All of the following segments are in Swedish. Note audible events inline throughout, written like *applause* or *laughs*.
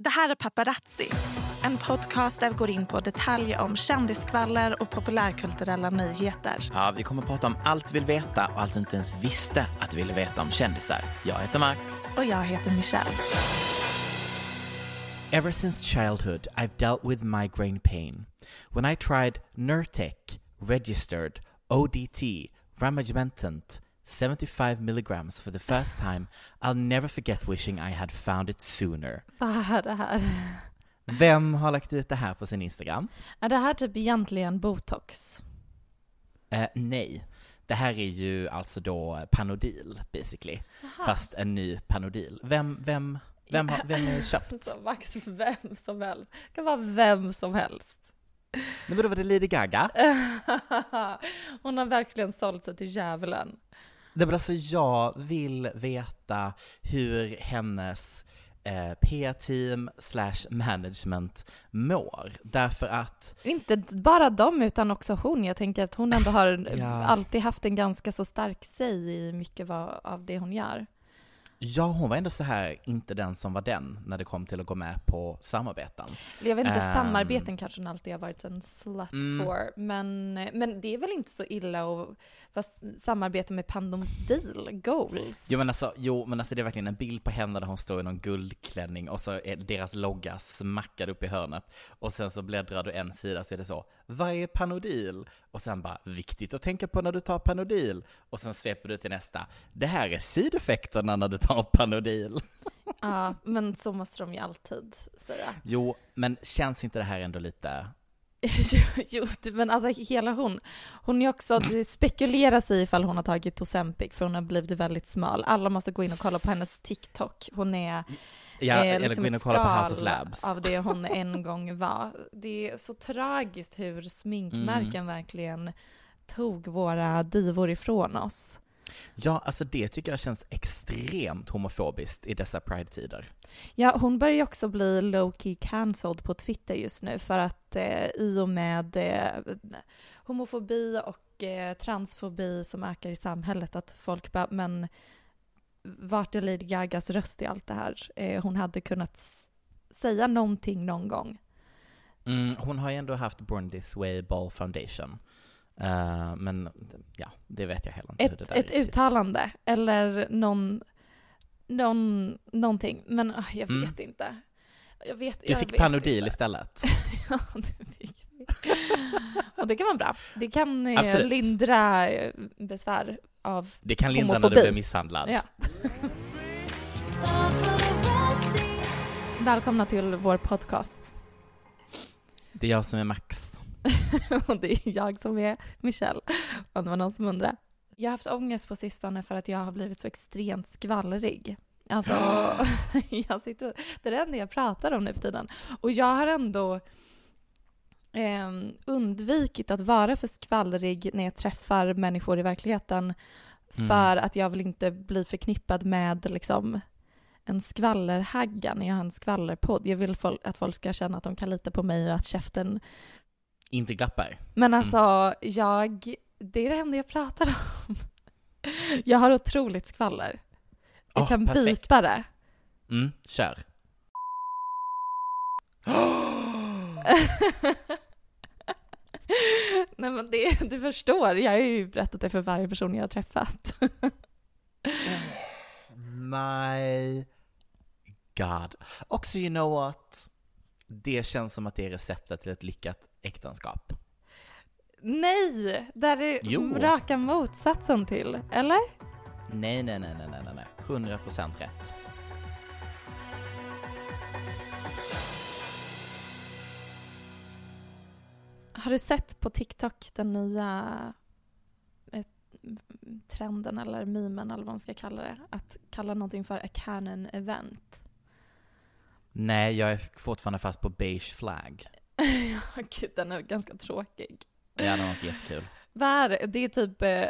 Det här är Paparazzi, en podcast där vi går in på detaljer om kändisskvaller och populärkulturella nyheter. Ja, vi kommer att prata om allt vi vill veta och allt du inte ens visste att du ville veta om kändisar. Jag heter Max. Och jag heter Michelle. Ever since childhood, I've dealt with migraine pain. When I tried Nurtec, registered, ODT, ramigementant, 75 milligrams for the first time, I'll never forget wishing I had found it sooner. Vad är det här? Vem har lagt ut det här på sin Instagram? Är det här typ egentligen botox? Eh, nej. Det här är ju alltså då Panodil, basically. Fast en ny Panodil. Vem, vem, vem har, vem har köpt? *laughs* Så Max, vem som helst. Det kan vara vem som helst. Nej men då var det Lady Gaga. *laughs* Hon har verkligen sålt sig till djävulen. Nej men alltså jag vill veta hur hennes eh, PR-team slash management mår. Därför att, Inte bara dem, utan också hon. Jag tänker att hon ändå har *laughs* Ja. alltid haft en ganska så stark säg i mycket av det hon gör. Ja hon var ändå så här inte den som var den när det kom till att gå med på samarbeten. Jag vet inte, Ehm. samarbeten kanske hon alltid har varit en slut Mm. for, men, men det är väl inte så illa att samarbeta med Pandomdil, goals. Jo men, alltså, jo men alltså det är verkligen en bild på henne där hon står i någon guldklänning och så är deras logga smackad upp i hörnet. Och sen så bläddrar du en sida så är det så, vad är Panodil? Och sen bara, viktigt att tänka på när du tar Panodil. Och sen sveper du till nästa, det här är sideffekterna när du tar Panodil. Ja, men så måste de ju alltid säga. Jo, men känns inte det här ändå lite, *laughs* jo, men alltså hela hon, hon är också, det spekuleras i ifall hon har tagit Ozempic för hon har blivit väldigt smal. Alla måste gå in och kolla på hennes TikTok. Hon är ja, eh, eller liksom gå in och kolla på House of Labs. av det hon en gång var. Det är så tragiskt hur sminkmärken Mm. verkligen tog våra divor ifrån oss. Ja, alltså det tycker jag känns extremt homofobiskt i dessa Pride-tider. Ja, hon börjar ju också bli low-key cancelled på Twitter just nu för att eh, i och med eh, homofobi och eh, transfobi som ökar i samhället att folk bara, men vart är Lady Gagas röst i allt det här? Eh, hon hade kunnat säga någonting någon gång. Mm, hon har ju ändå haft Born This Way Ball Foundation. Eh, men ja, det vet jag heller inte hur det Ett, där ett uttalande eller någon, någon, någonting, men ah, jag Mm. vet inte. Jag vet, Du jag fick Panodil istället. *laughs* Ja, det fick. Och det kan vara bra. Det kan eh, Absolut. lindra eh, besvär av Det kan lindra när Homofobi. du blir misshandlad. Ja. Välkomna till vår podcast. Det är jag som är Max. *laughs* Och det är jag som är Michelle, om det var någon som undrar. Jag har haft ångest på sistone för att jag har blivit så extremt skvallrig. Alltså, *gasps* *laughs* jag sitter, det är det enda jag pratar om nu för tiden. Och jag har ändå eh, undvikit att vara för skvallrig när jag träffar människor i verkligheten Mm. För att jag vill inte bli förknippad med liksom en skvallerhagga när jag har en skvallerpodd. Jag vill att folk ska känna att de kan lita på mig och att käften... Inte glappar. Men alltså, jag... Det är det enda jag pratar om. *laughs* Jag har otroligt skvaller. Jag Åh, kan perfekt. bipa det. Mm, kör. *gasps* Nej men det, du förstår, jag har ju berättat det för varje person jag har träffat. *sighs* My God. Också you know what? Det känns som att det är receptet till ett lyckat äktenskap. Nej, där är Jo. raka motsatsen till, eller? Nej, nej, nej, nej, nej, nej, nej. 100% rätt. Har du sett på TikTok den nya eh, trenden eller memen eller vad man ska kalla det? Att kalla någonting för a canon event. Nej, jag är fortfarande fast på beige flag. *laughs* Ja, Gud, den är ganska tråkig. Ja, det var något jättekul. Vad är det? Det är typ, eh,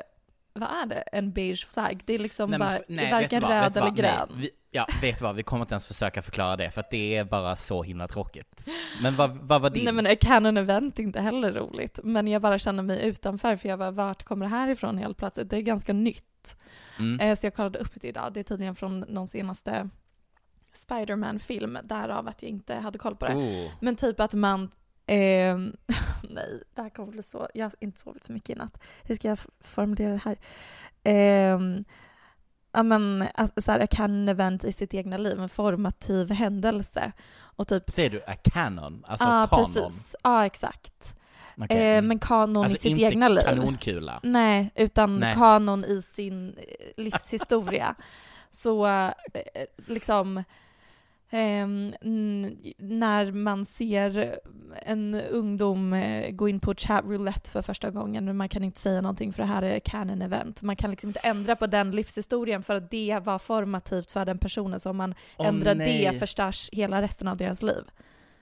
vad är det? En beige flagg? Det är liksom Nej, bara nej, du vad, röd eller grön. Ja, vet du vad, vi kommer inte ens försöka förklara det, för att det är bara så himla tråkigt. Men vad, vad var *laughs* din? Nej men canon event är inte heller roligt. Men jag bara känner mig utanför för jag bara, vart kommer det här ifrån helt plötsligt? Det är ganska nytt. Mm. Eh, Så jag kollade upp det idag. Det är tydligen från någon senaste Spiderman-film, därav att jag inte hade koll på det. Oh. Men typ att man, ehm, *laughs* nej, det här kommer bli så, jag har inte sovit så mycket i natt. Hur ska jag formulera det här? Ehm, ja men, så här, a canon event i sitt egna liv, en formativ händelse. Och typ, Säger du a canon? Alltså ja kanon? precis, ja exakt. Okej, Eh, mm. men kanon alltså i sitt inte egna liv. kanonkula? Nej, utan Nej. kanon i sin eh, livshistoria. *laughs* Så eh, liksom n- när man ser en ungdom eh, gå in på chat roulette för första gången, man kan inte säga någonting för det här är canon event. Man kan liksom inte ändra på den livshistorien för att det var formativt för den personen. Så om man Åh, ändrar nej. det förstörs hela resten av deras liv.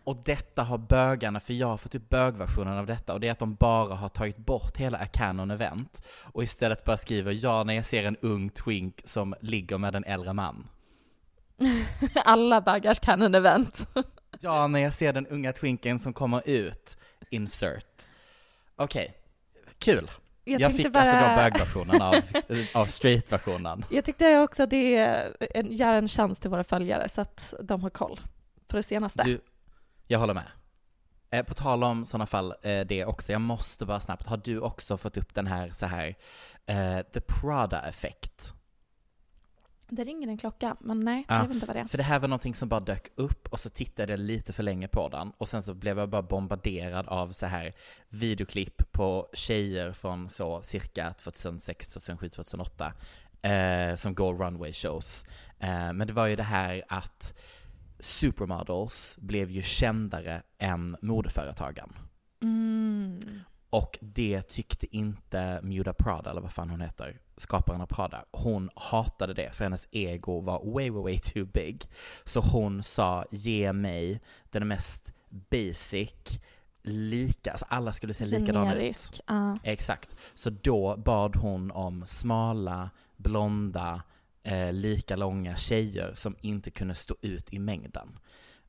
Och detta har bögarna, för jag har fått upp bögversionen av detta, och det är att de bara har tagit bort hela A Canon Event och istället bara skriver ja när jag ser en ung twink som ligger med en äldre man. *laughs* Alla bögars canon event. *laughs* Ja, när jag ser den unga twinken som kommer ut, insert. Okej, kul. Jag, tänkte fick bara- alltså då bögversionen av, *laughs* av straight-versionen. Jag tyckte också att det är en, gör en chans till våra följare så att de har koll på det senaste. Du, jag håller med. Eh, på tal om sådana fall, eh, det också, jag måste bara snabbt, har du också fått upp den här så här, eh, the Prada-effekt? Det ringer en klocka, men nej, Ja, jag vet inte vad det är. För det här var någonting som bara dök upp och så tittade jag lite för länge på den och sen så blev jag bara bombarderad av så här videoklipp på tjejer från så cirka 2006, 2007, 2008 eh, som går runway shows. Eh, men det var ju det här att supermodels blev ju kändare än modeföretagen. Mm. Och det tyckte inte Muda Prada, eller vad fan hon heter, skaparen av Prada. Hon hatade det, för hennes ego var way, way, way too big. Så hon sa, ge mig den mest basic, lika, alltså alla skulle se likadana ut. Ja. Exakt. Så då bad hon om smala, blonda, eh, lika långa tjejer som inte kunde stå ut i mängden.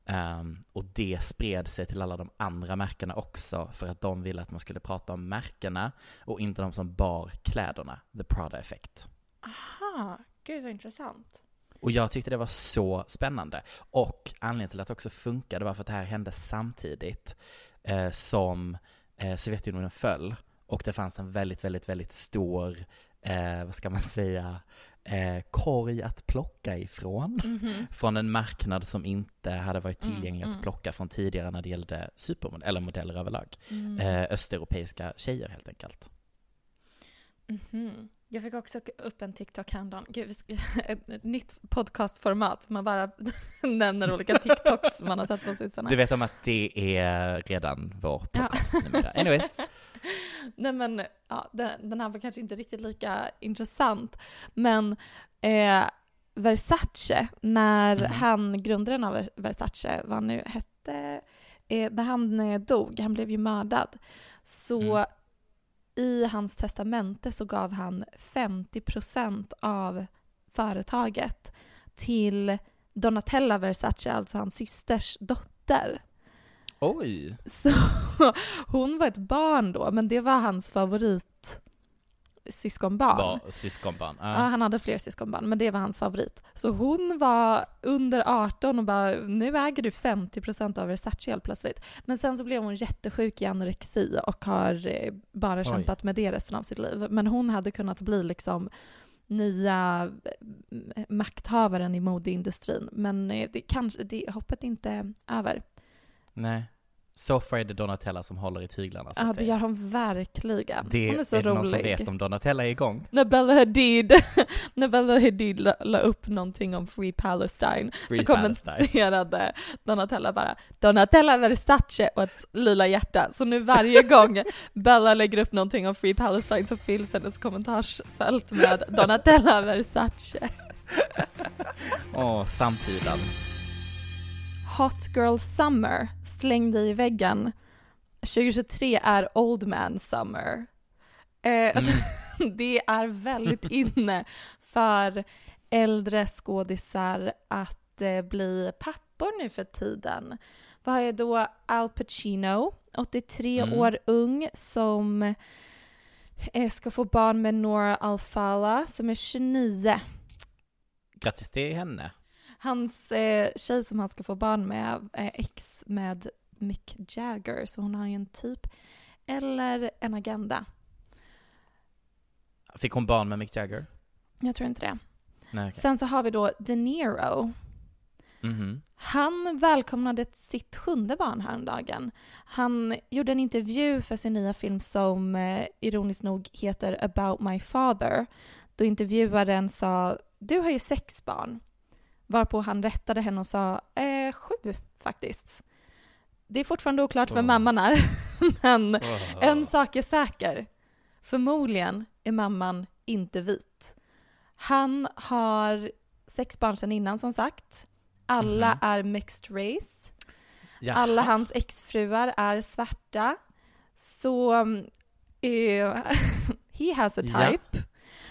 Ehm, och det spred sig till alla de andra märkena också för att de ville att man skulle prata om märkena och inte de som bar kläderna, the Prada effect. Aha, gud vad intressant. Och jag tyckte det var så spännande. Och anledningen till att det också funkade var för att det här hände samtidigt eh, som eh, Sovjetunionen föll. Och det fanns en väldigt, väldigt, väldigt stor, eh, vad ska man *laughs* säga, eh, korg att plocka ifrån. *laughs* Från en marknad som inte hade varit tillgänglig att plocka från tidigare när det gällde supermod- eller modeller överlag. Eh, östeuropeiska tjejer helt enkelt. Mhm. Jag fick också upp en TikTok häromdagen. Gud, *laughs* ett, nytt podcastformat. Man bara *laughs* nämner olika TikToks man har sett på sistone. Du vet om att det är redan vår Ja. podcast numera. Anyways. *laughs* Nej men, ja, den, den här var kanske inte riktigt lika intressant. Men eh, Versace, när Mhm. han, grundaren av Versace, vad han nu hette, eh, när han eh, dog, han blev ju mördad, så Mm. i hans testamente så gav han 50% av företaget till Donatella Versace, alltså hans systers dotter. Oj! Så *laughs* hon var ett barn då, men det var hans favorit syskonbarn. Var syskonbarn. Ja, han hade fler syskonbarn, men det var hans favorit. Så hon var under 18 och bara, nu äger du 50% av Versace helt plötsligt. Men sen så blev hon jättesjuk i anorexi och har eh, bara Oj. kämpat med det resten av sitt liv. Men hon hade kunnat bli liksom nya eh, makthavaren i modeindustrin. Men eh, det kanske, det, hoppet är inte över. Nej. Så får är det Donatella som håller i tyglarna så Ja, att det säga. gör hon verkligen. Det hon är så är det någon som rolig. vet om Donatella är igång. när Bella Hadid, *laughs* när Bella Hadid la, la upp någonting om Free Palestine Free så kommenterade Donatella bara Donatella Versace och ett lila hjärta. Så nu varje gång *laughs* Bella lägger upp någonting om Free Palestine så fylls hennes kommentarsfält med Donatella Versace. Åh, samtiden. Hot Girl Summer, släng dig i väggen. 2023 är Old Man Summer. Eh, *laughs* det är väldigt inne för äldre skådisar att eh, bli pappor nu för tiden. Vad är då Al Pacino, 83 Mm. år ung, som eh, ska få barn med Nora Alfala som är 29. Grattis till henne. Hans eh, tjej som han ska få barn med är ex med Mick Jagger, så hon har ju en typ eller en agenda. Fick hon barn med Mick Jagger? Jag tror inte det. Nej, okej. Sen så har vi då De Niro. Mhm. Han välkomnade sitt sjunde barn häromdagen. Han gjorde en intervju för sin nya film som eh, ironiskt nog heter About My Father. Då intervjuaren sa “Du har ju sex barn”. Varpå han rättade henne och sa eh, “Sju, faktiskt”. Det är fortfarande oklart vem Oh. mamman är, *laughs* men en sak är säker. Förmodligen är mamman inte vit. Han har sex barn sedan innan som sagt. Alla Mhm. är mixed race. Jaha. Alla hans exfruar är svarta. Så eh, *laughs* he has a Ja. type.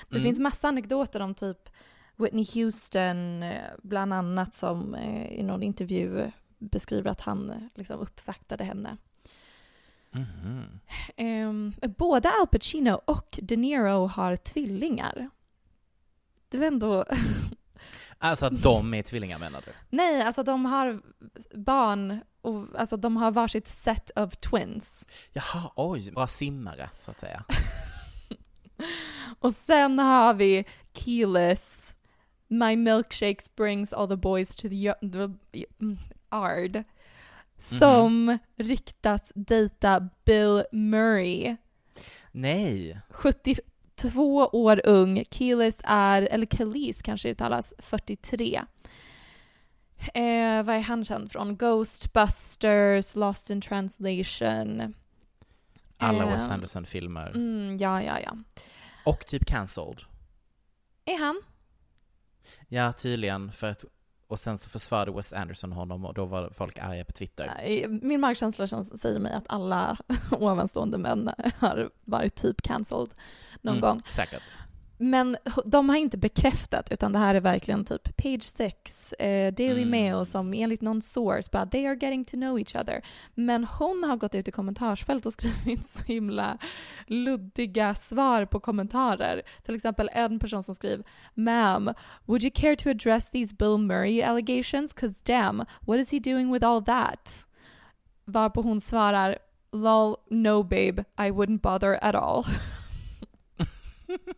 Det Mm. finns massa anekdoter om typ Whitney Houston eh, bland annat som eh, i någon intervju beskriver att han eh, liksom uppvaktade henne. Mhm. Ehm, både Al Pacino och De Niro har tvillingar. Det var ändå... Alltså att de är tvillingar menar du? Nej, alltså de har barn och alltså de har varsitt set of twins. Jaha, oj, bra simmare så att säga. *laughs* Och sen har vi Keyless. My milkshakes brings all the boys to the, the mm, Ard. Som ryktas dejta Bill Murray. Nej. 72 år ung. Keyless är, eller Kelis kanske uttalas, 43. Eh, vad är han känd från? Ghostbusters, Lost in translation. Alla Eh, Wes Anderson-filmer. Mm, ja, ja, ja. Och typ cancelled. Är han? Ja, tydligen. För att, och sen så försvarade Wes Anderson honom och då var folk arga på Twitter. Min magkänsla känns, säger mig att alla *laughs* ovanstående män har varit typ cancelled någon Mm, gång. Säkert. Men de har inte bekräftat, utan det här är verkligen typ page 6, eh, Daily Mm. Mail som enligt någon source bara “they are getting to know each other”. Men hon har gått ut i kommentarsfält och skrivit *laughs* så himla luddiga svar på kommentarer. Till exempel en person som skriver “Ma'am, would you care to address these Bill Murray allegations? Cause damn, what is he doing with all that?” Varpå hon svarar “Lol, no babe, I wouldn't bother at all”. *laughs* *laughs*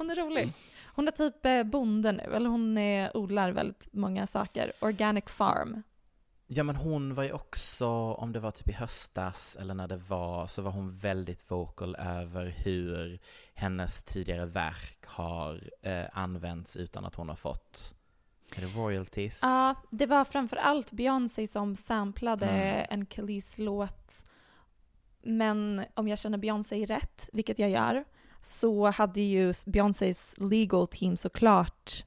Hon är rolig. Hon är typ eh, bonde nu, eller hon är, odlar väldigt många saker. Organic farm. Ja men hon var ju också, om det var typ i höstas eller när det var, så var hon väldigt vocal över hur hennes tidigare verk har eh, använts utan att hon har fått, är det royalties? Ja, det var framför allt Beyoncé som samplade Mm. en Kelis-låt. Men om jag känner Beyoncé rätt, vilket jag gör, så hade ju Beyoncés legal team såklart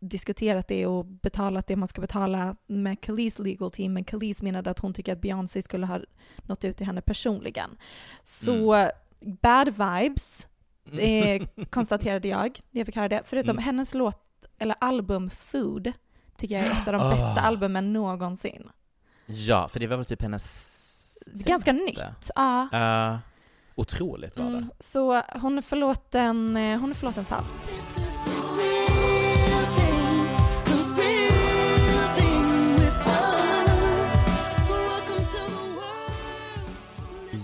diskuterat det och betalat det man ska betala med Khalees legal team, men Khalees menade att hon tycker att Beyoncé skulle ha nått ut till henne personligen. Så Mm. bad vibes, eh, *laughs* konstaterade jag när jag fick höra det. Förutom Mm. hennes låt, eller album Food, tycker jag är ett av de Ah. bästa albumen någonsin. Ja, för det var väl typ hennes Ganska senaste. nytt. Ja. Ja, otroligt var det. Mm, så hon är förlåten, eh, hon är förlåten för allt.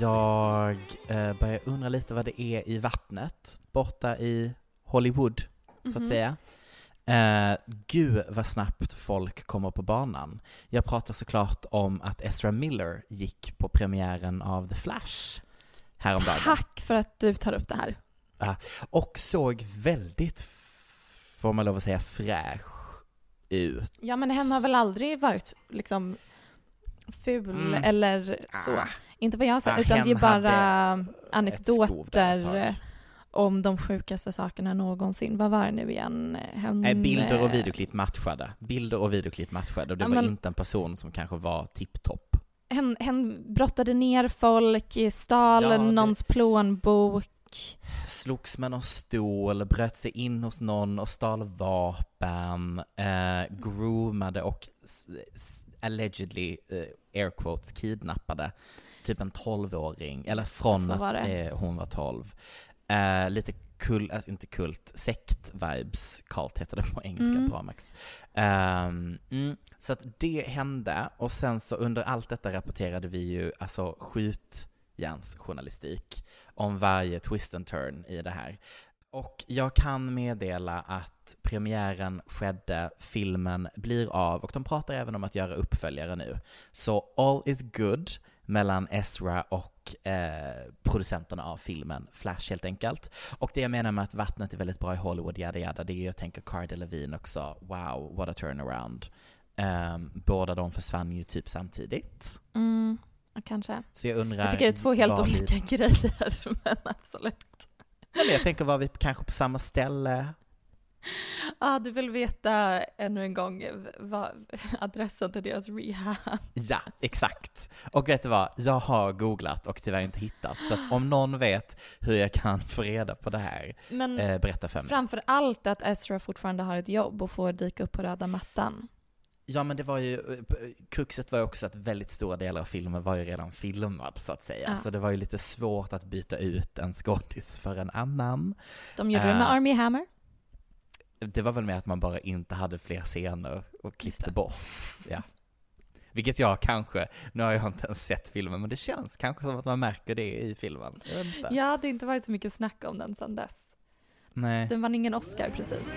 Jag eh, börjar undra lite vad det är i vattnet borta i Hollywood, så att Mhm. säga. Eh, gud vad snabbt folk kommer på banan. Jag pratar såklart om att Ezra Miller gick på premiären av The Flash häromdagen. Tack för att du tar upp det här. Och såg väldigt, får man lov att säga, fräsch ut. Ja men hen har väl aldrig varit liksom ful Mm. eller så. Ah. Inte vad jag har sett, Ah, utan det är bara anekdoter om de sjukaste sakerna någonsin. Vad var det nu igen? Hen, Nej, bilder och eh, videoklipp matchade. Bilder och videoklipp matchade och det Ja, var men- inte en person som kanske var tipptopp. Hen, hen brottade ner folk, stal Ja, det- någons plånbok. Slogs med någon stol, bröt sig in hos någon och stal vapen, eh, groomade och allegedly, eh, air quotes, kidnappade typ en 12-åring, eller från att det. eh, hon var 12. Eh, lite kult, alltså inte kult, sekt-vibes, cult heter det på engelska, Mm. bra Max. Ehm, mm, så att det hände, och sen så under allt detta rapporterade vi ju alltså skjutjärnsjournalistik om varje twist and turn i det här. Och jag kan meddela att premiären skedde, filmen blir av och de pratar även om att göra uppföljare nu. Så all is good mellan Ezra och eh, producenterna av filmen Flash helt enkelt. Och det jag menar med att vattnet är väldigt bra i Hollywood, yada yada, det är ju, jag tänker Cara Delevingne också, wow, what a turnaround. Um, båda de försvann ju typ samtidigt. Mm, kanske. Så jag undrar... Jag tycker det är två helt var vi- olika *laughs* grejer, men absolut. Men jag tänker, var vi kanske på samma ställe? *laughs* Ah, du vill veta ännu en gång vad, adressen till deras rehab. Ja, exakt. Och vet du vad? Jag har googlat och tyvärr inte hittat. Så att om någon vet hur jag kan *laughs* få reda på det här, Men eh, berätta för mig. framför allt att Ezra fortfarande har ett jobb och får dyka upp på röda mattan. Ja, men det var ju, kruxet var ju också att väldigt stora delar av filmen var ju redan filmad, så att säga. Ja. Så det var ju lite svårt att byta ut en skådis för en annan. De gjorde det med Ah. Army Hammer. Det var väl mer att man bara inte hade fler scener och klippte bort. Ja. Vilket jag kanske, nu har jag inte ens sett filmen, men det känns kanske som att man märker det i filmen. Ja, det har inte varit så mycket snack om den sedan dess. Nej. Den vann ingen Oscar precis.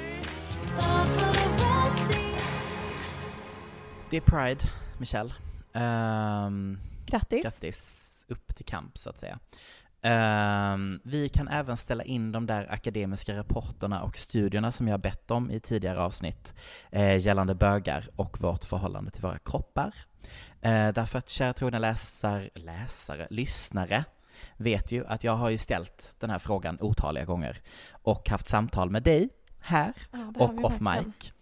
Det är Pride, Michelle. Um, Grattis. grattis upp till kamp, så att säga. Ehm, vi kan även ställa in de där akademiska rapporterna och studierna som jag bett om i tidigare avsnitt eh, gällande bögar och vårt förhållande till våra kroppar. Eh, därför att kära trogna läsare, läsare, lyssnare vet ju att jag har ju ställt den här frågan otaliga gånger och haft samtal med dig här Ja, och off mic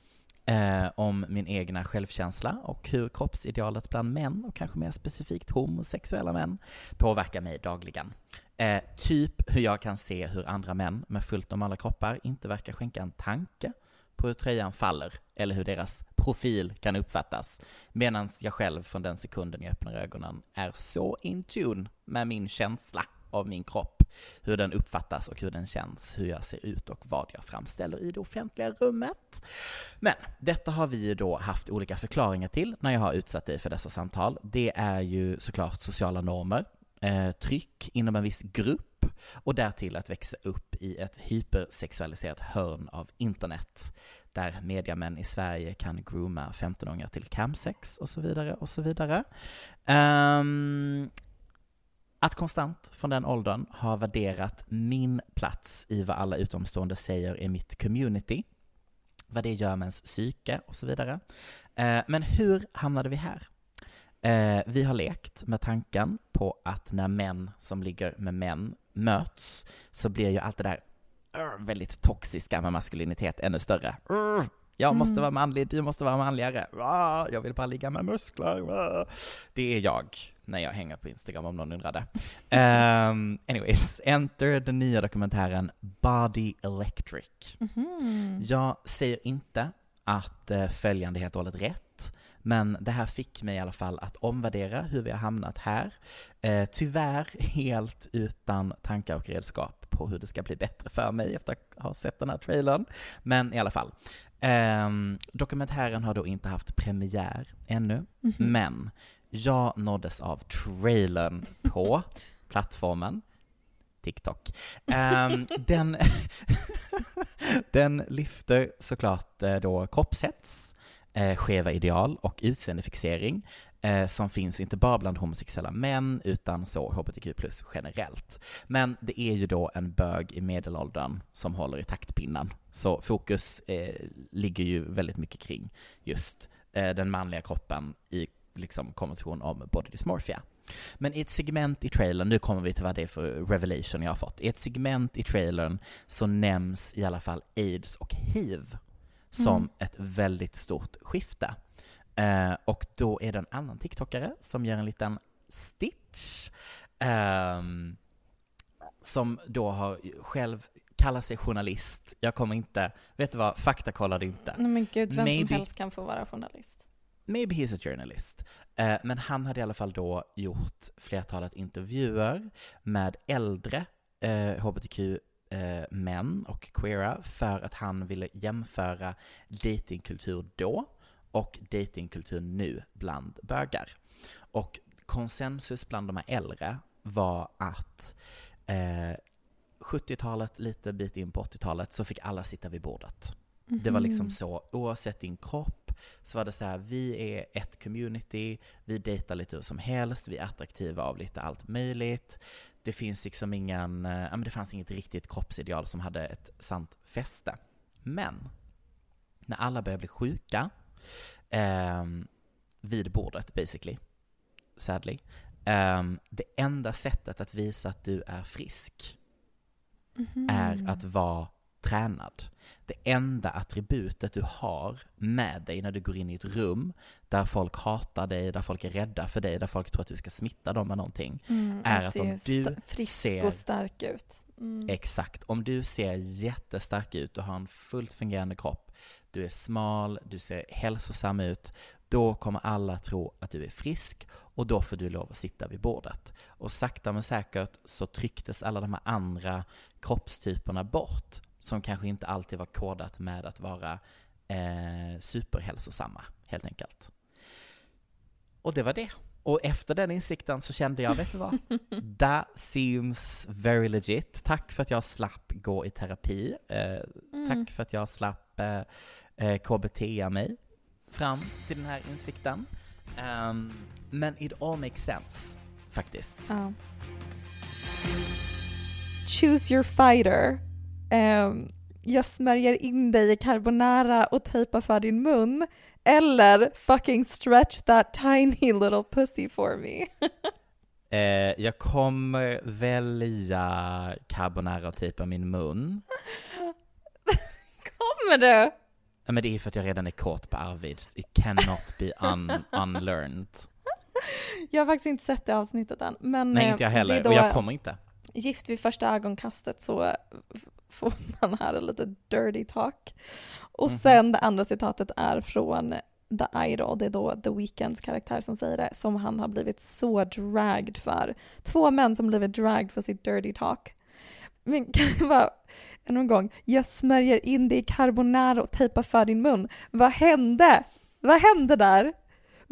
eh, om min egna självkänsla och hur kroppsidealet bland män och kanske mer specifikt homosexuella män påverkar mig dagligen. Eh, typ hur jag kan se hur andra män med fullt normala kroppar inte verkar skänka en tanke på hur tröjan faller eller hur deras profil kan uppfattas medan jag själv från den sekunden jag öppnar ögonen är så in tune med min känsla av min kropp, hur den uppfattas och hur den känns, hur jag ser ut och vad jag framställer i det offentliga rummet. Men detta har vi ju då haft olika förklaringar till när jag har utsatt dig för dessa samtal. Det är ju såklart sociala normer, eh, tryck inom en viss grupp och därtill att växa upp i ett hypersexualiserat hörn av internet där mediamän i Sverige kan grooma 15-åringar till camsex och så vidare och så vidare. Um, att konstant från den åldern ha värderat min plats i vad alla utomstående säger är mitt community, vad det gör med ens psyke och så vidare. Eh, men hur hamnade vi här? Eh, vi har lekt med tanken på att när män som ligger med män möts så blir ju allt det där uh, väldigt toxiska med maskulinitet ännu större. Uh, Jag måste vara manlig, du måste vara manligare. Ah, jag vill bara ligga med muskler. Ah. Det är jag när jag hänger på Instagram om någon undrade. Um, *laughs* anyways, enter den nya dokumentären Body Electric. Mhm. Jag säger inte att eh, följande är helt och hållet rätt, men det här fick mig i alla fall att omvärdera hur vi har hamnat här. Eh, tyvärr helt utan tankar och redskap på hur det ska bli bättre för mig efter att ha sett den här trailern. Men i alla fall. Ehm, dokumentären har då inte haft premiär ännu, Mhm. men jag nåddes av trailern på *laughs* plattformen TikTok. Ehm, den, *laughs* den lyfter såklart eh, då kroppshets, eh, skeva ideal och utseendefixering eh, som finns inte bara bland homosexuella män utan så hbtq plus generellt. Men det är ju då en bög i medelåldern som håller i taktpinnen. Så fokus eh, ligger ju väldigt mycket kring just eh, den manliga kroppen i liksom konversation om body dysmorphia. Men i ett segment i trailern, nu kommer vi till vad det är för revelation jag har fått. I ett segment i trailern så nämns i alla fall aids och hiv som Mm. ett väldigt stort skifte. Eh, och då är det en annan TikTokare som gör en liten stitch. ehm, som då har själv kallar sig journalist. Jag kommer inte, vet du vad, faktakollade inte. Nej men gud, vem Maybe- som helst kan få vara journalist. Maybe he's a journalist. Eh, men han hade i alla fall då gjort flertalet intervjuer med äldre eh, hbtq eh, män och queera för att han ville jämföra datingkultur då och datingkultur nu bland bögar. Och konsensus bland de här äldre var att eh, 70-talet, lite bit in på 80-talet, så fick alla sitta vid bordet. Det var liksom så, oavsett din kropp, så var det så här, vi är ett community, vi dejtar lite hur som helst, vi är attraktiva av lite allt möjligt. Det finns liksom ingen, eh, ja men det fanns inget riktigt kroppsideal som hade ett sant fäste. Men, när alla började bli sjuka, ehm, vid bordet basically, sadly, ehm, det enda sättet att visa att du är frisk Mhm. är att vara tränad. Det enda attributet du har med dig när du går in i ett rum där folk hatar dig, där folk är rädda för dig, där folk tror att du ska smitta dem med någonting, Mm, är att om du frisk ser- och stark ut. Mm. Exakt. Om du ser jättestark ut, du har en fullt fungerande kropp, du är smal, du ser hälsosam ut, då kommer alla tro att du är frisk och då får du lov att sitta vid bordet. Och sakta men säkert så trycktes alla de här andra kroppstyperna bort, som kanske inte alltid var kodat med att vara eh, superhälsosamma, helt enkelt. Och det var det. Och efter den insikten så kände jag, vet du vad? *laughs* That seems very legit. Tack för att jag slapp gå i terapi. Eh, Mm. Tack för att jag slapp eh, eh, KBT mig fram till den här insikten. Ehm, men it all makes sense, faktiskt. Ja. Choose your fighter. Ehm, jag smörjer in dig i carbonara och tejpar för din mun. Eller fucking stretch that tiny little pussy for me. *laughs* Eh, jag kommer välja carbonara och tejpa min mun. *laughs* Kommer du? Ja, men det är för att jag redan är kåt på Arvid. It cannot be un unlearned. *laughs* Jag har faktiskt inte sett det avsnittet än. Men Nej, eh, inte jag heller. Och jag kommer inte. Gift vid första ögonkastet så får man höra lite dirty talk. Och Mhm. sen det andra citatet är från The Idol, det är då The Weeknds karaktär som säger det, som han har blivit så dragged för. Två män som blivit dragged för sitt dirty talk. Men kan jag bara, en gång, jag smörjer in det i carbonara och tejpar för din mun. Vad hände? Vad hände där?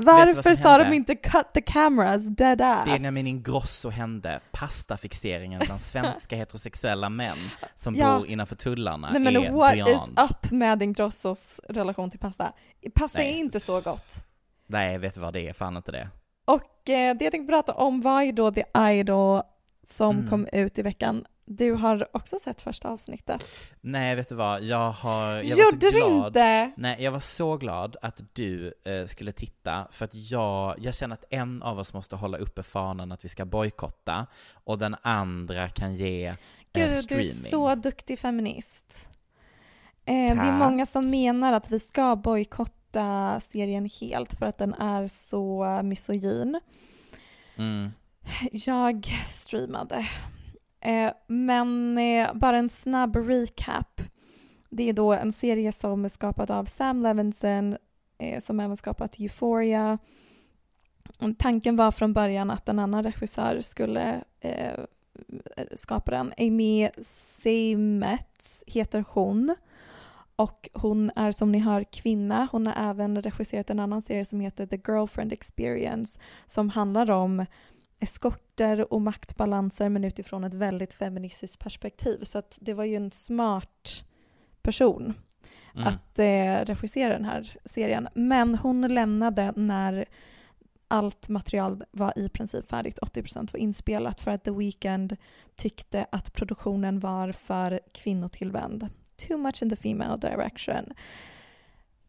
Varför sa de inte cut the cameras, dead ass? Det är när min Ingrosso hände, pastafixeringen bland *laughs* svenska heterosexuella män som Ja. bor innanför tullarna Nej men är what beyond. is up med Ingrossos relation till pasta? Pasta Nej. är inte så gott. Nej, vet du vad det är? Fan inte det. Och eh, det jag tänkte prata om var ju då The Idol som Mm. kom ut i veckan. Du har också sett första avsnittet. Nej, vet du vad? Jag har, jag var Gjorde så du glad. inte? Nej, jag var så glad att du eh, skulle titta, för att jag, jag känner att en av oss måste hålla uppe fanan att vi ska bojkotta, och den andra kan ge eh, Gud, du är streaming. så duktig feminist. Eh, det är många som menar att vi ska bojkotta serien helt för att den är så misogyn. Mm. Jag streamade. Eh, men eh, bara en snabb recap. Det är då en serie som är skapad av Sam Levinson eh, som även skapat Euphoria. Tanken var från början att en annan regissör skulle eh, skapa den. Amy Seymetz heter hon. Och hon är som ni hör kvinna. Hon har även regisserat en annan serie som heter The Girlfriend Experience som handlar om eskorter och maktbalanser men utifrån ett väldigt feministiskt perspektiv. Så att det var ju en smart person Mm. att eh, regissera den här serien. Men hon lämnade när allt material var i princip färdigt, 80% var inspelat för att The Weeknd tyckte att produktionen var för kvinnotillvänd. Too much in the female direction.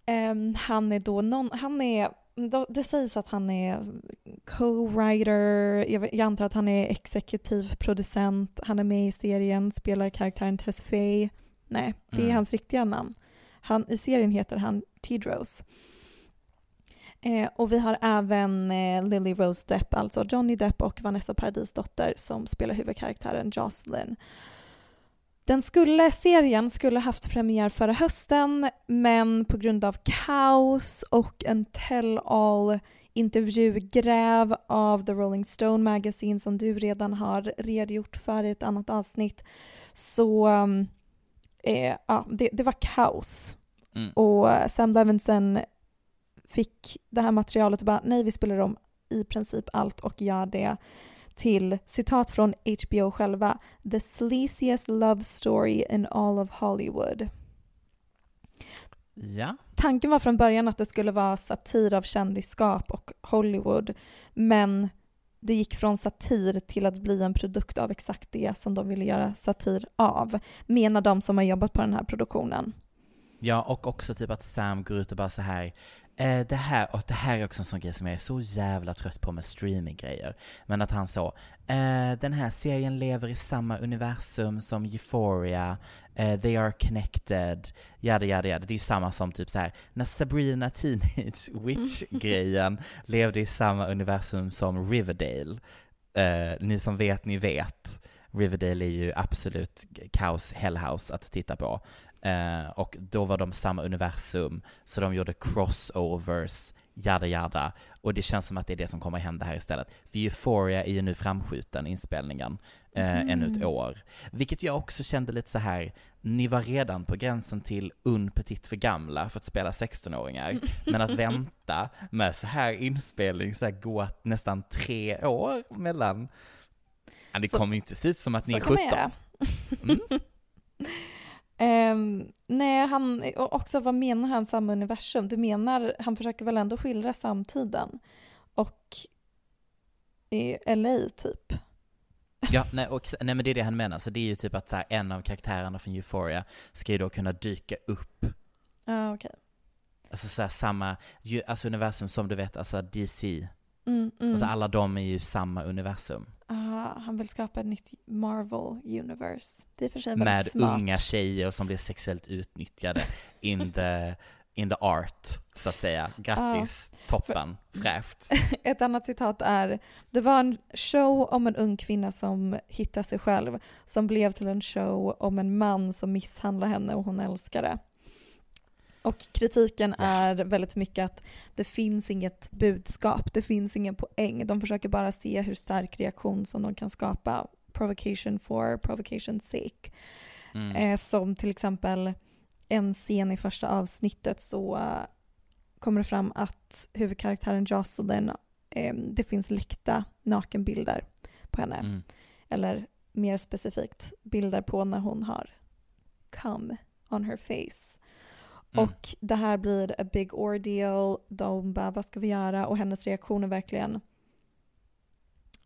Ehm, han är då någon, han är, det sägs att han är co-writer, jag, antar att han är exekutiv producent, han är med i serien, spelar karaktären Tess Faye. Nej, det är Mm. hans riktiga namn. Han, I serien heter han Tidrose. Eh, och vi har även eh, Lily Rose Depp, alltså Johnny Depp och Vanessa Paradis dotter som spelar huvudkaraktären Jocelyn. Den skulle, serien skulle haft premiär förra hösten men på grund av kaos och en tell-all intervjugräv av The Rolling Stone Magazine som du redan har redogjort för i ett annat avsnitt så um, eh, ja, det, det var kaos. Mm. Och Sam Levinson fick det här materialet och bara nej vi spelar om i princip allt och gör det till citat från HBO själva “the sleaziest love story in all of Hollywood”. Ja. Tanken var från början att det skulle vara satir av kändisskap och Hollywood men det gick från satir till att bli en produkt av exakt det som de ville göra satir av, menar de som har jobbat på den här produktionen. Ja, och också typ att Sam går ut och bara så här. Eh, det här, och det här är också en sån grej som jag är så jävla trött på med streaminggrejer. Men att han så, eh, den här serien lever i samma universum som Euphoria, eh, they are connected, jada jada jada. Det är ju samma som typ så här när Sabrina Teenage *laughs* Witch-grejen levde i samma universum som Riverdale. Eh, ni som vet, ni vet. Riverdale är ju absolut kaos hellhouse att titta på. Eh, och då var de samma universum, så de gjorde crossovers, jada jada. Och det känns som att det är det som kommer hända här istället. För Euphoria är ju nu framskjuten, inspelningen, eh, ännu ett år. Vilket jag också kände lite så här, ni var redan på gränsen till un petit för gamla för att spela 16-åringar. *laughs* Men att vänta med så här inspelning, så här gå nästan tre år mellan, ja, det Så- kommer ju inte se ut som att ni är Så kan 17. man göra. Mm. *laughs* Ehm, nej, han, och också vad menar han samma universum? Du menar, han försöker väl ändå skildra samtiden och i LA typ. Ja, nej, och, nej men det är det han menar, så det är ju typ att så här, en av karaktärerna från Euphoria ska ju då kunna dyka upp, Ja, okej. alltså så här, samma, ju, alltså universum som du vet, alltså DC, Mm, mm. alltså alla de är ju samma universum. Ah, han vill skapa ett nytt Marvel Universe. Det är för sig Med smart. unga tjejer som blir sexuellt utnyttjade in the, in the art, så att säga. Grattis, toppen, fräscht. *laughs* Ett annat citat är Det var en show om en ung kvinna som hittar sig själv som blev till en show om en man som misshandlar henne och hon älskar det. Och kritiken är väldigt mycket att det finns inget budskap, det finns ingen poäng. De försöker bara se hur stark reaktion som de kan skapa. Provocation for provocation's sake. Mm. Eh, som till exempel en scen i första avsnittet så eh, kommer det fram att huvudkaraktären Jocelyn, eh, det finns läckta nakenbilder på henne. Mm. Eller mer specifikt bilder på när hon har come on her face. Mm. Och det här blir a big ordeal. De bara, vad ska vi göra? Och hennes reaktion är verkligen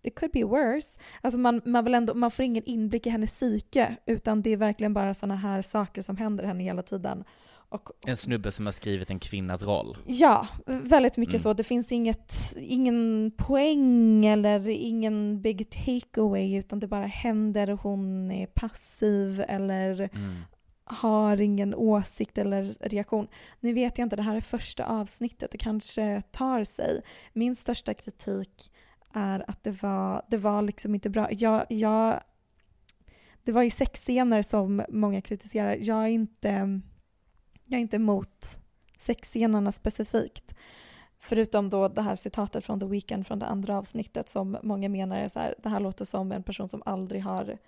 It could be worse. Alltså man, man, vill ändå, man får ingen inblick i hennes psyke utan det är verkligen bara sådana här saker som händer henne hela tiden. Och, En snubbe som har skrivit en kvinnas roll. Ja, väldigt mycket Mm. så. Det finns inget, ingen poäng eller ingen big takeaway utan det bara händer och hon är passiv eller Mm har ingen åsikt eller reaktion. Nu vet jag inte, det här är första avsnittet, det kanske tar sig. Min största kritik är att det var, det var liksom inte bra. Jag, jag, det var ju sexscener som många kritiserar. Jag är inte, jag är inte emot sexscenerna specifikt. Förutom då det här citatet från The Weeknd från det andra avsnittet som många menar är så här, det här låter som en person som aldrig har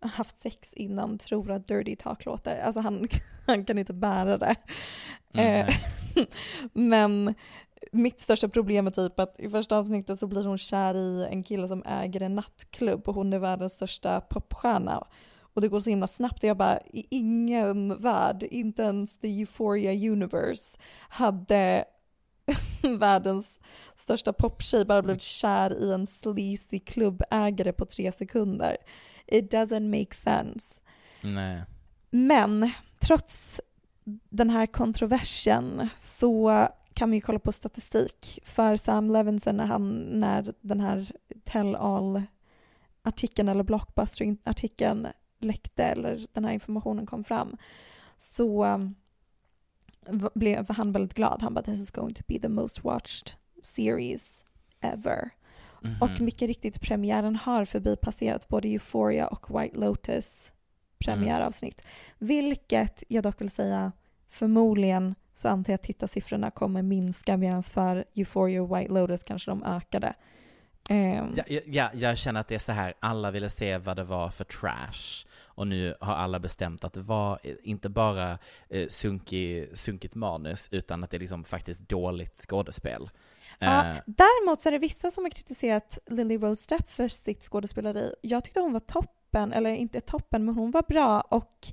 haft sex innan tror att Dirty Talk låter. Alltså han, *laughs* han kan inte bära det. Mm, eh, *laughs* men mitt största problem är typ att i första avsnittet så blir hon kär i en kille som äger en nattklubb och hon är världens största popstjärna. Och det går så himla snabbt och jag bara, i ingen värld, inte ens the Euphoria universe, hade *laughs* världens största poptjej bara blivit kär i en sleazy klubbägare på tre sekunder. It doesn't make sense. Nej. Men trots den här kontroversen så kan vi ju kolla på statistik. För Sam Levinson när, han, när den här tell all-artikeln eller blockbuster-artikeln läckte eller den här informationen kom fram så um, blev han väldigt glad. Han bara “This is going to be the most watched series ever”. Mm -hmm. Och mycket riktigt, premiären har förbipasserat både Euphoria och White Lotus premiäravsnitt. Mm. Vilket jag dock vill säga förmodligen så antar jag att tittarsiffrorna kommer minska medan för Euphoria och White Lotus kanske de ökade. Um. Ja, ja, jag känner att det är så här, alla ville se vad det var för trash och nu har alla bestämt att det var inte bara eh, sunkig, sunkigt manus utan att det är liksom faktiskt dåligt skådespel. Ja, uh. däremot så är det vissa som har kritiserat Lily Rose Depp för sitt skådespeleri. Jag tyckte hon var toppen, eller inte toppen, men hon var bra och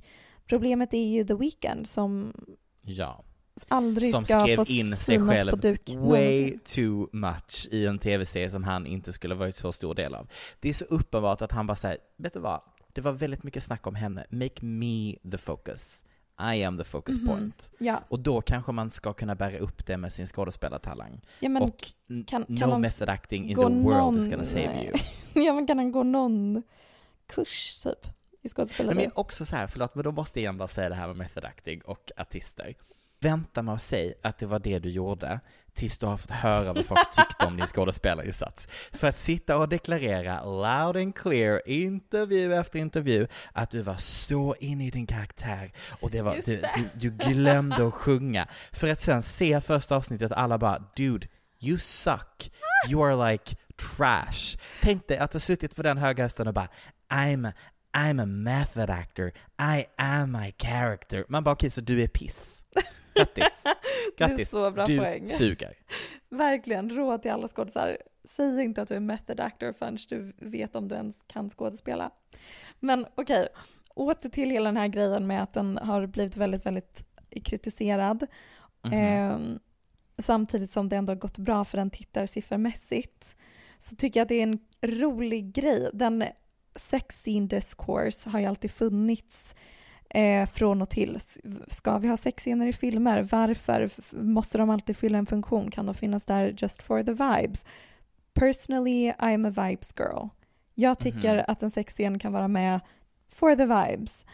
problemet är ju The Weeknd som ja aldrig som ska skrev få in sig själv på duk. way too much i en tv-serie som han inte skulle varit så stor del av. Det är så uppenbart att han bara säger, vet du vad, det var väldigt mycket snack om henne, make me the focus. I am the focus mm -hmm. point. Ja. Och då kanske man ska kunna bära upp det med sin skådespelartalang. Ja, men och kan, no kan method acting in the world någon, is gonna save you. *laughs* ja, men kan han gå någon kurs typ? I skådespeleri? Men också så här, förlåt, men då måste jag bara säga det här med method acting och artister. Vänta med att säga att det var det du gjorde tills du har fått höra vad folk tyckte om din skådespelarinsats. För att sitta och deklarera loud and clear, intervju efter intervju, att du var så inne i din karaktär och det var, du, du, du, glömde att sjunga. För att sen se första avsnittet alla bara, dude, you suck. You are like trash. Tänk dig att du suttit på den höga hästen och bara, I'm I'm a method actor, I am my character. Man bara okej, okay, så du är piss. Grattis. Grattis. *laughs* Det är så bra du poäng. suger. Verkligen, råd till alla skådisar. Säg inte att du är method actor förrän du vet om du ens kan skådespela. Men okej, okay. åter till hela den här grejen med att den har blivit väldigt, väldigt kritiserad. Mm -hmm. eh, samtidigt som det ändå har gått bra för den tittarsiffermässigt så tycker jag att det är en rolig grej. Den sex scene discourse har ju alltid funnits eh, från och till. Ska vi ha sexscener i filmer? Varför? Måste de alltid fylla en funktion? Kan de finnas där just for the vibes? Personally, I'm a vibes girl. Jag tycker mm -hmm. att en sexscen kan vara med for the vibes.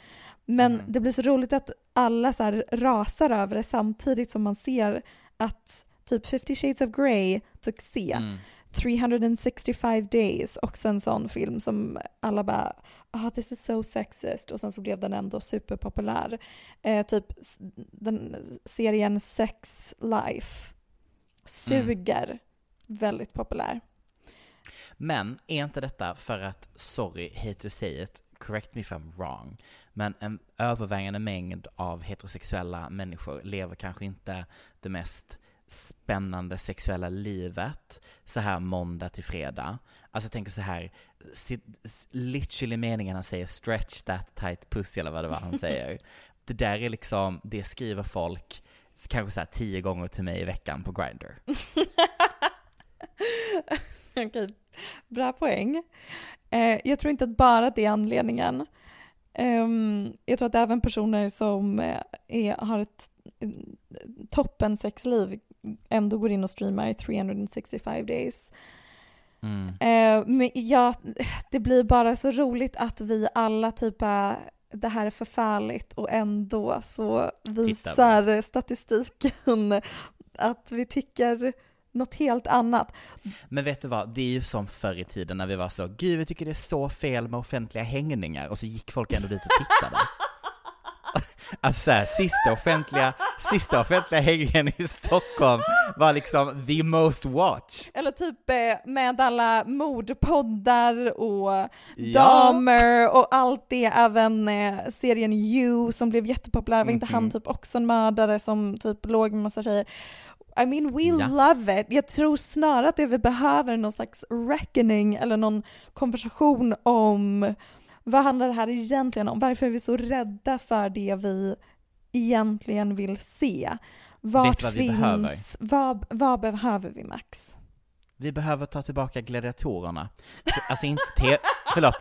Men mm. det blir så roligt att alla så här rasar över det samtidigt som man ser att typ 50 shades of Grey, succé. Mm. 365 days, också en sån film som alla bara ah, this is so sexist och sen så blev den ändå superpopulär. Eh, typ den serien Sex Life suger, mm. väldigt populär. Men är inte detta för att, sorry, hate to say it, correct me if I'm wrong, men en övervägande mängd av heterosexuella människor lever kanske inte det mest spännande sexuella livet så här måndag till fredag. Alltså jag tänker så här, literally meningen han säger stretch that tight pussy eller vad det var han säger. *laughs* det där är liksom, det skriver folk kanske så här tio gånger till mig i veckan på Grindr. *laughs* Okej, bra poäng. Eh, jag tror inte att bara det är anledningen. Um, jag tror att även personer som eh, är, har ett toppen sexliv ändå går in och streamar i 365 days. Mm. Eh, men ja, det blir bara så roligt att vi alla typ det här är förfärligt och ändå så visar statistiken att vi tycker något helt annat. Men vet du vad, det är ju som förr i tiden när vi var så, gud vi tycker det är så fel med offentliga hängningar, och så gick folk ändå dit och tittade. Alltså såhär, sista offentliga, sista offentliga hängningen i Stockholm var liksom the most watched. Eller typ eh, med alla mordpoddar och ja. damer och allt det, även eh, serien You som blev jättepopulär, var mm -hmm. inte han mhm. typ också en mördare som typ låg med massa tjejer? I mean we ja. love it. Jag tror snarare att det vi behöver är någon slags reckoning eller någon konversation om vad handlar det här egentligen om? Varför är vi så rädda för det vi egentligen vill se? Vart vad finns, behöver? Vad, vad behöver vi Max? Vi behöver ta tillbaka gladiatorerna. Alltså inte, te, förlåt,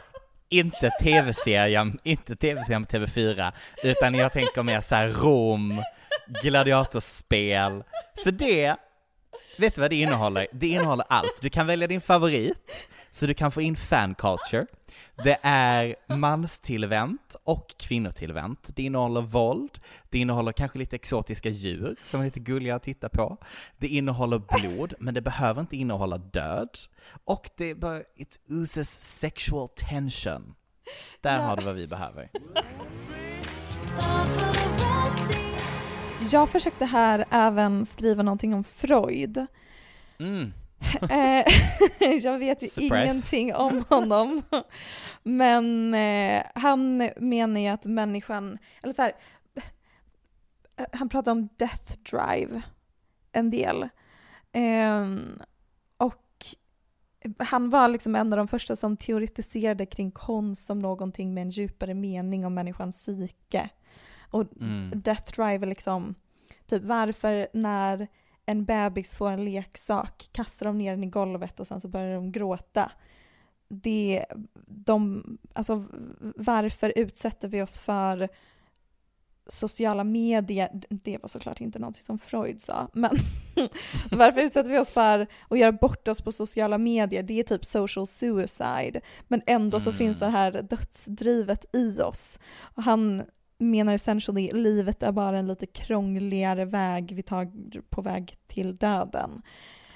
inte tv-serien, inte tv-serien på TV4, utan jag tänker mer såhär Rom, gladiatorspel. För det, vet du vad det innehåller? Det innehåller allt. Du kan välja din favorit, så du kan få in fan culture. Det är manstillvänt och kvinnotillvänt. Det innehåller våld, det innehåller kanske lite exotiska djur som är lite gulliga att titta på. Det innehåller blod, men det behöver inte innehålla död. Och det bara, it oozes sexual tension. Där ja. har du vad vi behöver. Jag försökte här även skriva någonting om Freud. Mm. Eh, *laughs* jag vet ju Surprise. ingenting om honom. Men eh, han menar ju att människan, eller så här, han pratar om death drive en del. Eh, och han var liksom en av de första som teoretiserade kring konst som någonting med en djupare mening om människans psyke. Och mm. death drive är liksom, typ varför när en bebis får en leksak, kastar de ner den i golvet och sen så börjar de gråta. Det, de, alltså varför utsätter vi oss för sociala medier, det var såklart inte något som Freud sa, men *laughs* varför utsätter vi oss för att göra bort oss på sociala medier? Det är typ social suicide, men ändå så mm. finns det här dödsdrivet i oss. Och han menar essentially livet är bara en lite krångligare väg vi tar på väg till döden.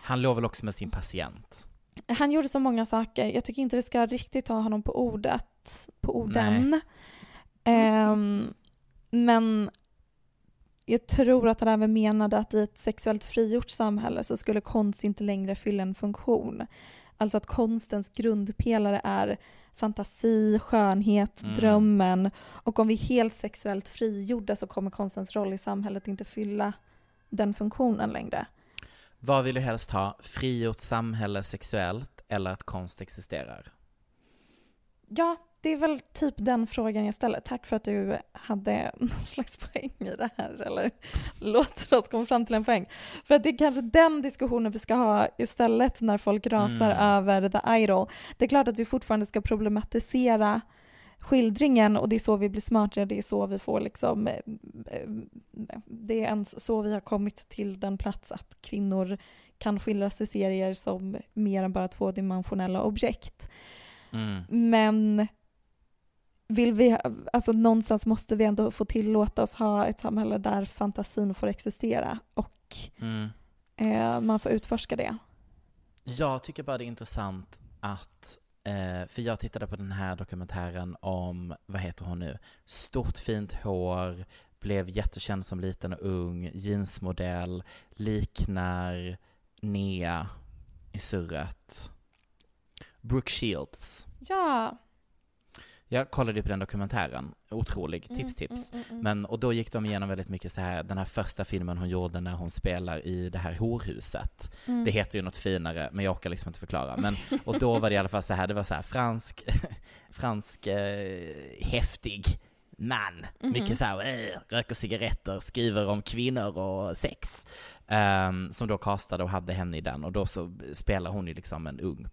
Han låg väl också med sin patient? Han gjorde så många saker. Jag tycker inte vi ska riktigt ta honom på ordet, på orden. Um, men jag tror att han även menade att i ett sexuellt frigjort samhälle så skulle konst inte längre fylla en funktion. Alltså att konstens grundpelare är fantasi, skönhet, mm. drömmen. Och om vi är helt sexuellt frigjorda så kommer konstens roll i samhället inte fylla den funktionen längre. Vad vill du helst ha? Frigjort samhälle sexuellt eller att konst existerar? Ja, det är väl typ den frågan jag ställer. Tack för att du hade någon slags poäng i det här, eller låter oss komma fram till en poäng. För att det är kanske den diskussionen vi ska ha istället när folk rasar mm. över The Idol. Det är klart att vi fortfarande ska problematisera skildringen och det är så vi blir smartare, det är så vi får liksom, eh, eh, det är ens så vi har kommit till den plats att kvinnor kan skildras i serier som mer än bara tvådimensionella objekt. Mm. Men vill vi, alltså någonstans måste vi ändå få tillåta oss ha ett samhälle där fantasin får existera och mm. eh, man får utforska det. Jag tycker bara det är intressant att, eh, för jag tittade på den här dokumentären om, vad heter hon nu, stort fint hår, blev jättekänd som liten och ung, jeansmodell, liknar Nea i surret. Brooke Shields. Ja. Jag kollade ju på den dokumentären, otrolig, mm, tips tips. Mm, mm, mm, Men, och då gick de igenom väldigt mycket så här, den här första filmen hon gjorde när hon spelar i det här horhuset. Mm. Det heter ju något finare, men jag orkar liksom inte förklara. Men, och då var det i alla fall så här, det var så här fransk, *laughs* fransk, eh, häftig man. Mm. Mycket så här, äh, röker cigaretter, skriver om kvinnor och sex. Um, som då castade och hade henne i den, och då så spelar hon ju liksom en ung,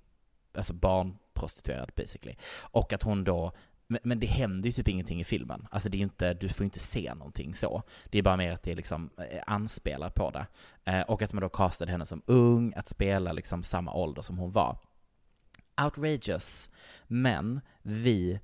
alltså barn prostituerad basically. Och att hon då men det händer ju typ ingenting i filmen. Alltså det är inte, du får inte se någonting så. Det är bara mer att det liksom eh, anspelar på det. Eh, och att man då castade henne som ung, att spela liksom samma ålder som hon var. Outrageous. Men vi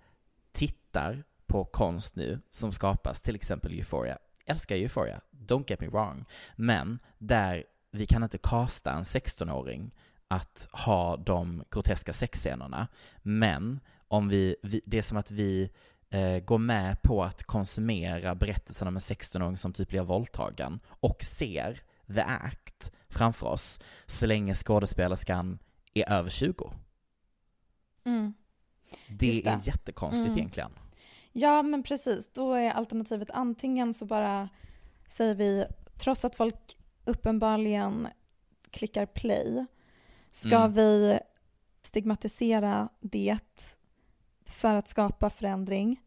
tittar på konst nu som skapas, till exempel Euphoria. Älskar Euphoria, don't get me wrong. Men där vi kan inte kasta en 16-åring att ha de groteska sexscenerna. Men om vi, vi det är som att vi eh, går med på att konsumera berättelsen om en 16-åring som typ blir våldtagen och ser the act framför oss så länge skådespelerskan är över 20. Mm. Det, det. är jättekonstigt Mm. egentligen. Ja, men precis. Då är alternativet antingen så bara säger vi, trots att folk uppenbarligen klickar play, ska Mm. vi stigmatisera det för att skapa förändring?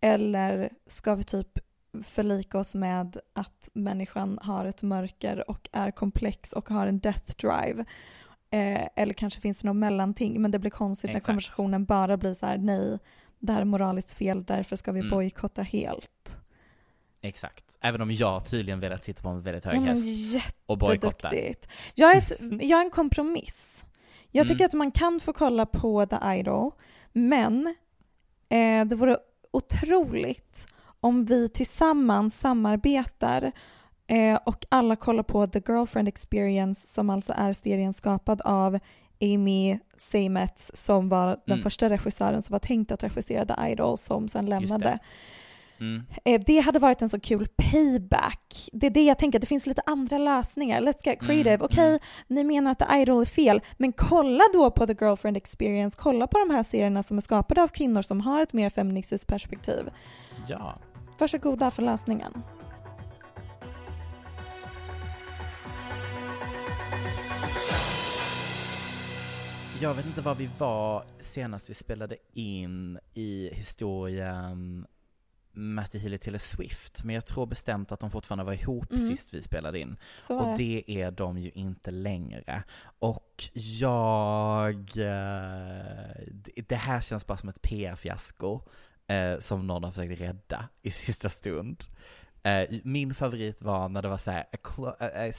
Eller ska vi typ förlika oss med att människan har ett mörker och är komplex och har en death drive? Eh, eller kanske finns det något mellanting, men det blir konstigt när Exakt. konversationen bara blir så här, nej, det här är moraliskt fel, därför ska vi Mm. bojkotta helt. Exakt. Även om jag tydligen velat sitta på en väldigt hög Ja, men häst och bojkotta. Jag är, ett, jag är en kompromiss. Jag tycker Mm. att man kan få kolla på The Idol, men eh, det vore otroligt om vi tillsammans samarbetar eh, och alla kollar på The Girlfriend Experience som alltså är serien skapad av Amy Seymetz som var den Mm. första regissören som var tänkt att regissera The Idol som sen lämnade. Mm. Eh, Det hade varit en så kul payback. Det är det jag tänker, det finns lite andra lösningar. Let's get creative. Mm, Okej, mm. ni menar att The Idol är fel, men kolla då på The Girlfriend Experience. Kolla på de här serierna som är skapade av kvinnor som har ett mer feministiskt perspektiv. Ja. Varsågoda för lösningen. Jag vet inte var vi var senast vi spelade in i historien Matty Healy Taylor Swift, men jag tror bestämt att de fortfarande var ihop Mm. sist vi spelade in. Så Och det. är de ju inte längre. Och jag... eh, det- här känns bara som ett PR-fiasko eh, som någon har försökt rädda i sista stund. Eh, Min favorit var när det var så här, a, a, a,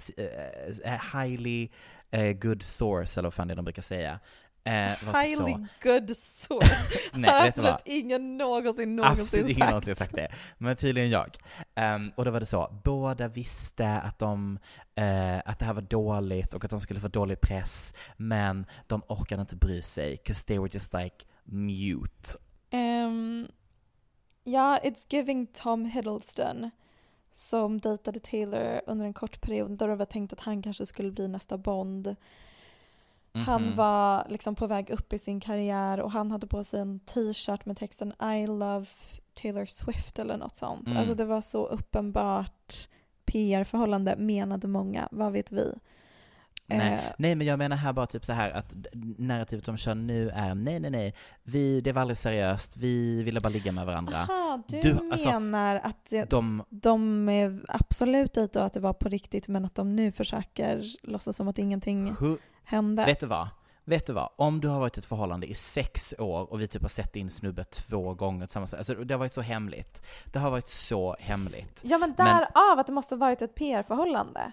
a highly eh, good source, eller vad fan det de brukar säga. Eh, typ Highly good source. *laughs* Nej, vad? absolut ingen någonsin någonsin Absolut ingen sagt. någonsin sagt det, men tydligen jag. Ehm, och då var det så, båda visste att, de, eh, att det här var dåligt och att de skulle få dålig press, men de orkade inte bry sig, 'cause they were just like mute. Ehm, ja, it's giving Tom Hiddleston som dejtade Taylor under en kort period då det var tänkt att han kanske skulle bli nästa Bond. Han Mhm. var liksom på väg upp i sin karriär och han hade på sig en t-shirt med texten I love Taylor Swift eller något sånt. Mm. Alltså det var så uppenbart PR-förhållande menade många, vad vet vi? Nej. Eh, nej, men jag menar här bara typ så här att narrativet de kör nu är nej, nej, nej, vi, det var aldrig seriöst, vi ville bara ligga med varandra. Aha, du, Du, alltså, menar att det, De, de är absolut och att det var på riktigt men att de nu försöker låtsas som att ingenting hu- hände. Vet du vad? Vet du vad? Om du har varit i ett förhållande i sex år och vi typ har sett din snubbe två gånger tillsammans, alltså det har varit så hemligt. Det har varit så hemligt. Ja men därav att det måste ha varit ett PR-förhållande.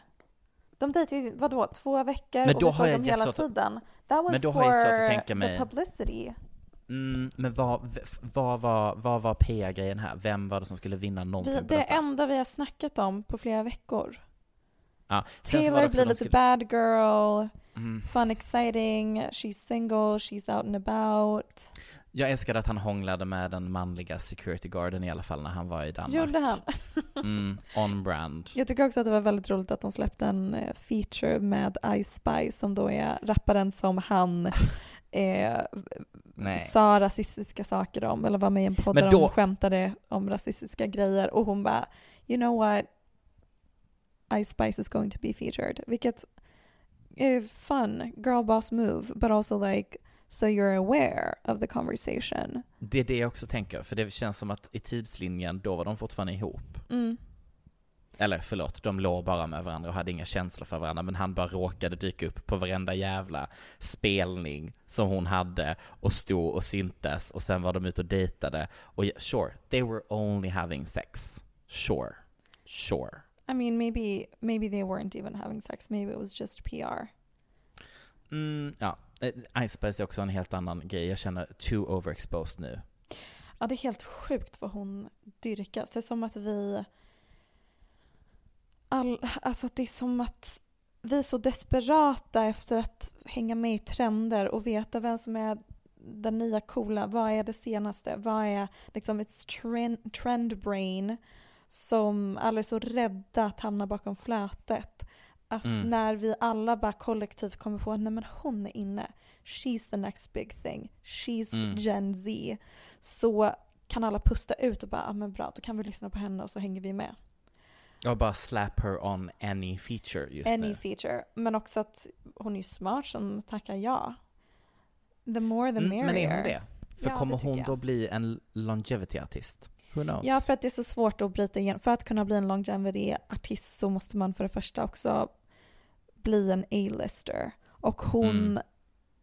De dejtade vadå, två veckor Men och vi såg dem hela att- tiden. That was Men då for har jag jättesvårt att tänka mig- the publicity. Mm, men vad, vad, var, vad var PR-grejen här? Vem var det som skulle vinna någonting Vi, det är det enda vi har snackat om på flera veckor. Ja. Taylor blir lite skulle- bad girl, Mm. fun exciting, she's single, she's out and about. Jag älskade att han hånglade med den manliga security guarden i alla fall när han var i Danmark. Gjorde han? *laughs* Mm, on brand. Jag tycker också att det var väldigt roligt att de släppte en eh, feature med Ice Spice som då är rapparen som han *laughs* eh, Nej. sa rasistiska saker om eller var med i en podd där då- de skämtade om rasistiska grejer och hon bara you know what Ice Spice is going to be featured vilket fun girl boss move but also like so you're aware of the conversation. Det är det jag också tänker, för det känns som att i tidslinjen, då var de fortfarande ihop. Mm. Eller förlåt, de låg bara med varandra och hade inga känslor för varandra, men han bara råkade dyka upp på varenda jävla spelning som hon hade och stod och syntes och sen var de ute och dejtade. Och sure, they were only having sex. Sure. Sure. I mean maybe maybe they weren't even having sex maybe it was just PR. Mm, ja, Eh, Ice Spice är också en helt annan grej. Jag känner too overexposed nu. Ja, det är helt sjukt vad hon dyrkas. Det är som att vi... All, alltså det är som att vi är så desperata efter att hänga med i trender och veta vem som är den nya coola. Vad är det senaste? Vad är liksom ett trend, trend brain som alla är så rädda att hamna bakom flötet. Att mm. när vi alla bara kollektivt kommer på att nej men hon är inne, she's the next big thing, she's mm. Gen Z, så kan alla pusta ut och bara, ah, men bra, då kan vi lyssna på henne och så hänger vi med. Och bara slap her on any feature just any nu. feature, men också att hon är ju smart som tackar ja. The more the merrier. Mm, men är hon det? För ja, kommer hon då bli en longevity-artist? Who knows? Ja, för att det är så svårt att bryta igenom. För att kunna bli en longevity-artist så måste man för det första också bli en A-lister. Och hon mm.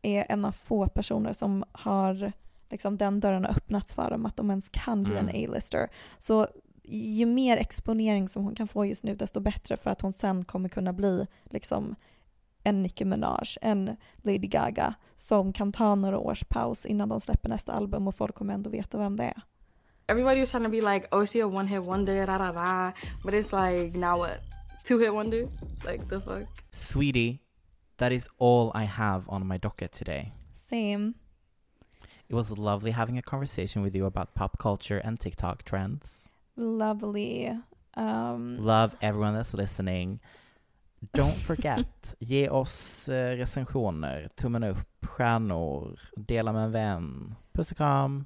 är en av få personer som har liksom den dörren har öppnats för dem, att de ens kan bli mm. en A-lister. Så ju mer exponering som hon kan få just nu, desto bättre för att hon sen kommer kunna bli liksom en Nicki Minaj, en Lady Gaga som kan ta några års paus innan de släpper nästa album och folk kommer ändå veta vem det är. Everybody was trying to be like, oh, she a one hit wonder, da da da. But it's like, now what? Two hit wonder? Like, the fuck? Sweetie, that is all I have on my docket today. Same. It was lovely having a conversation with you about pop culture and TikTok trends. Lovely. Um, Love everyone that's listening. Don't *laughs* forget, ge oss eh, recensioner, tummen upp, stjärnor, dela med en vän. Puss och kram.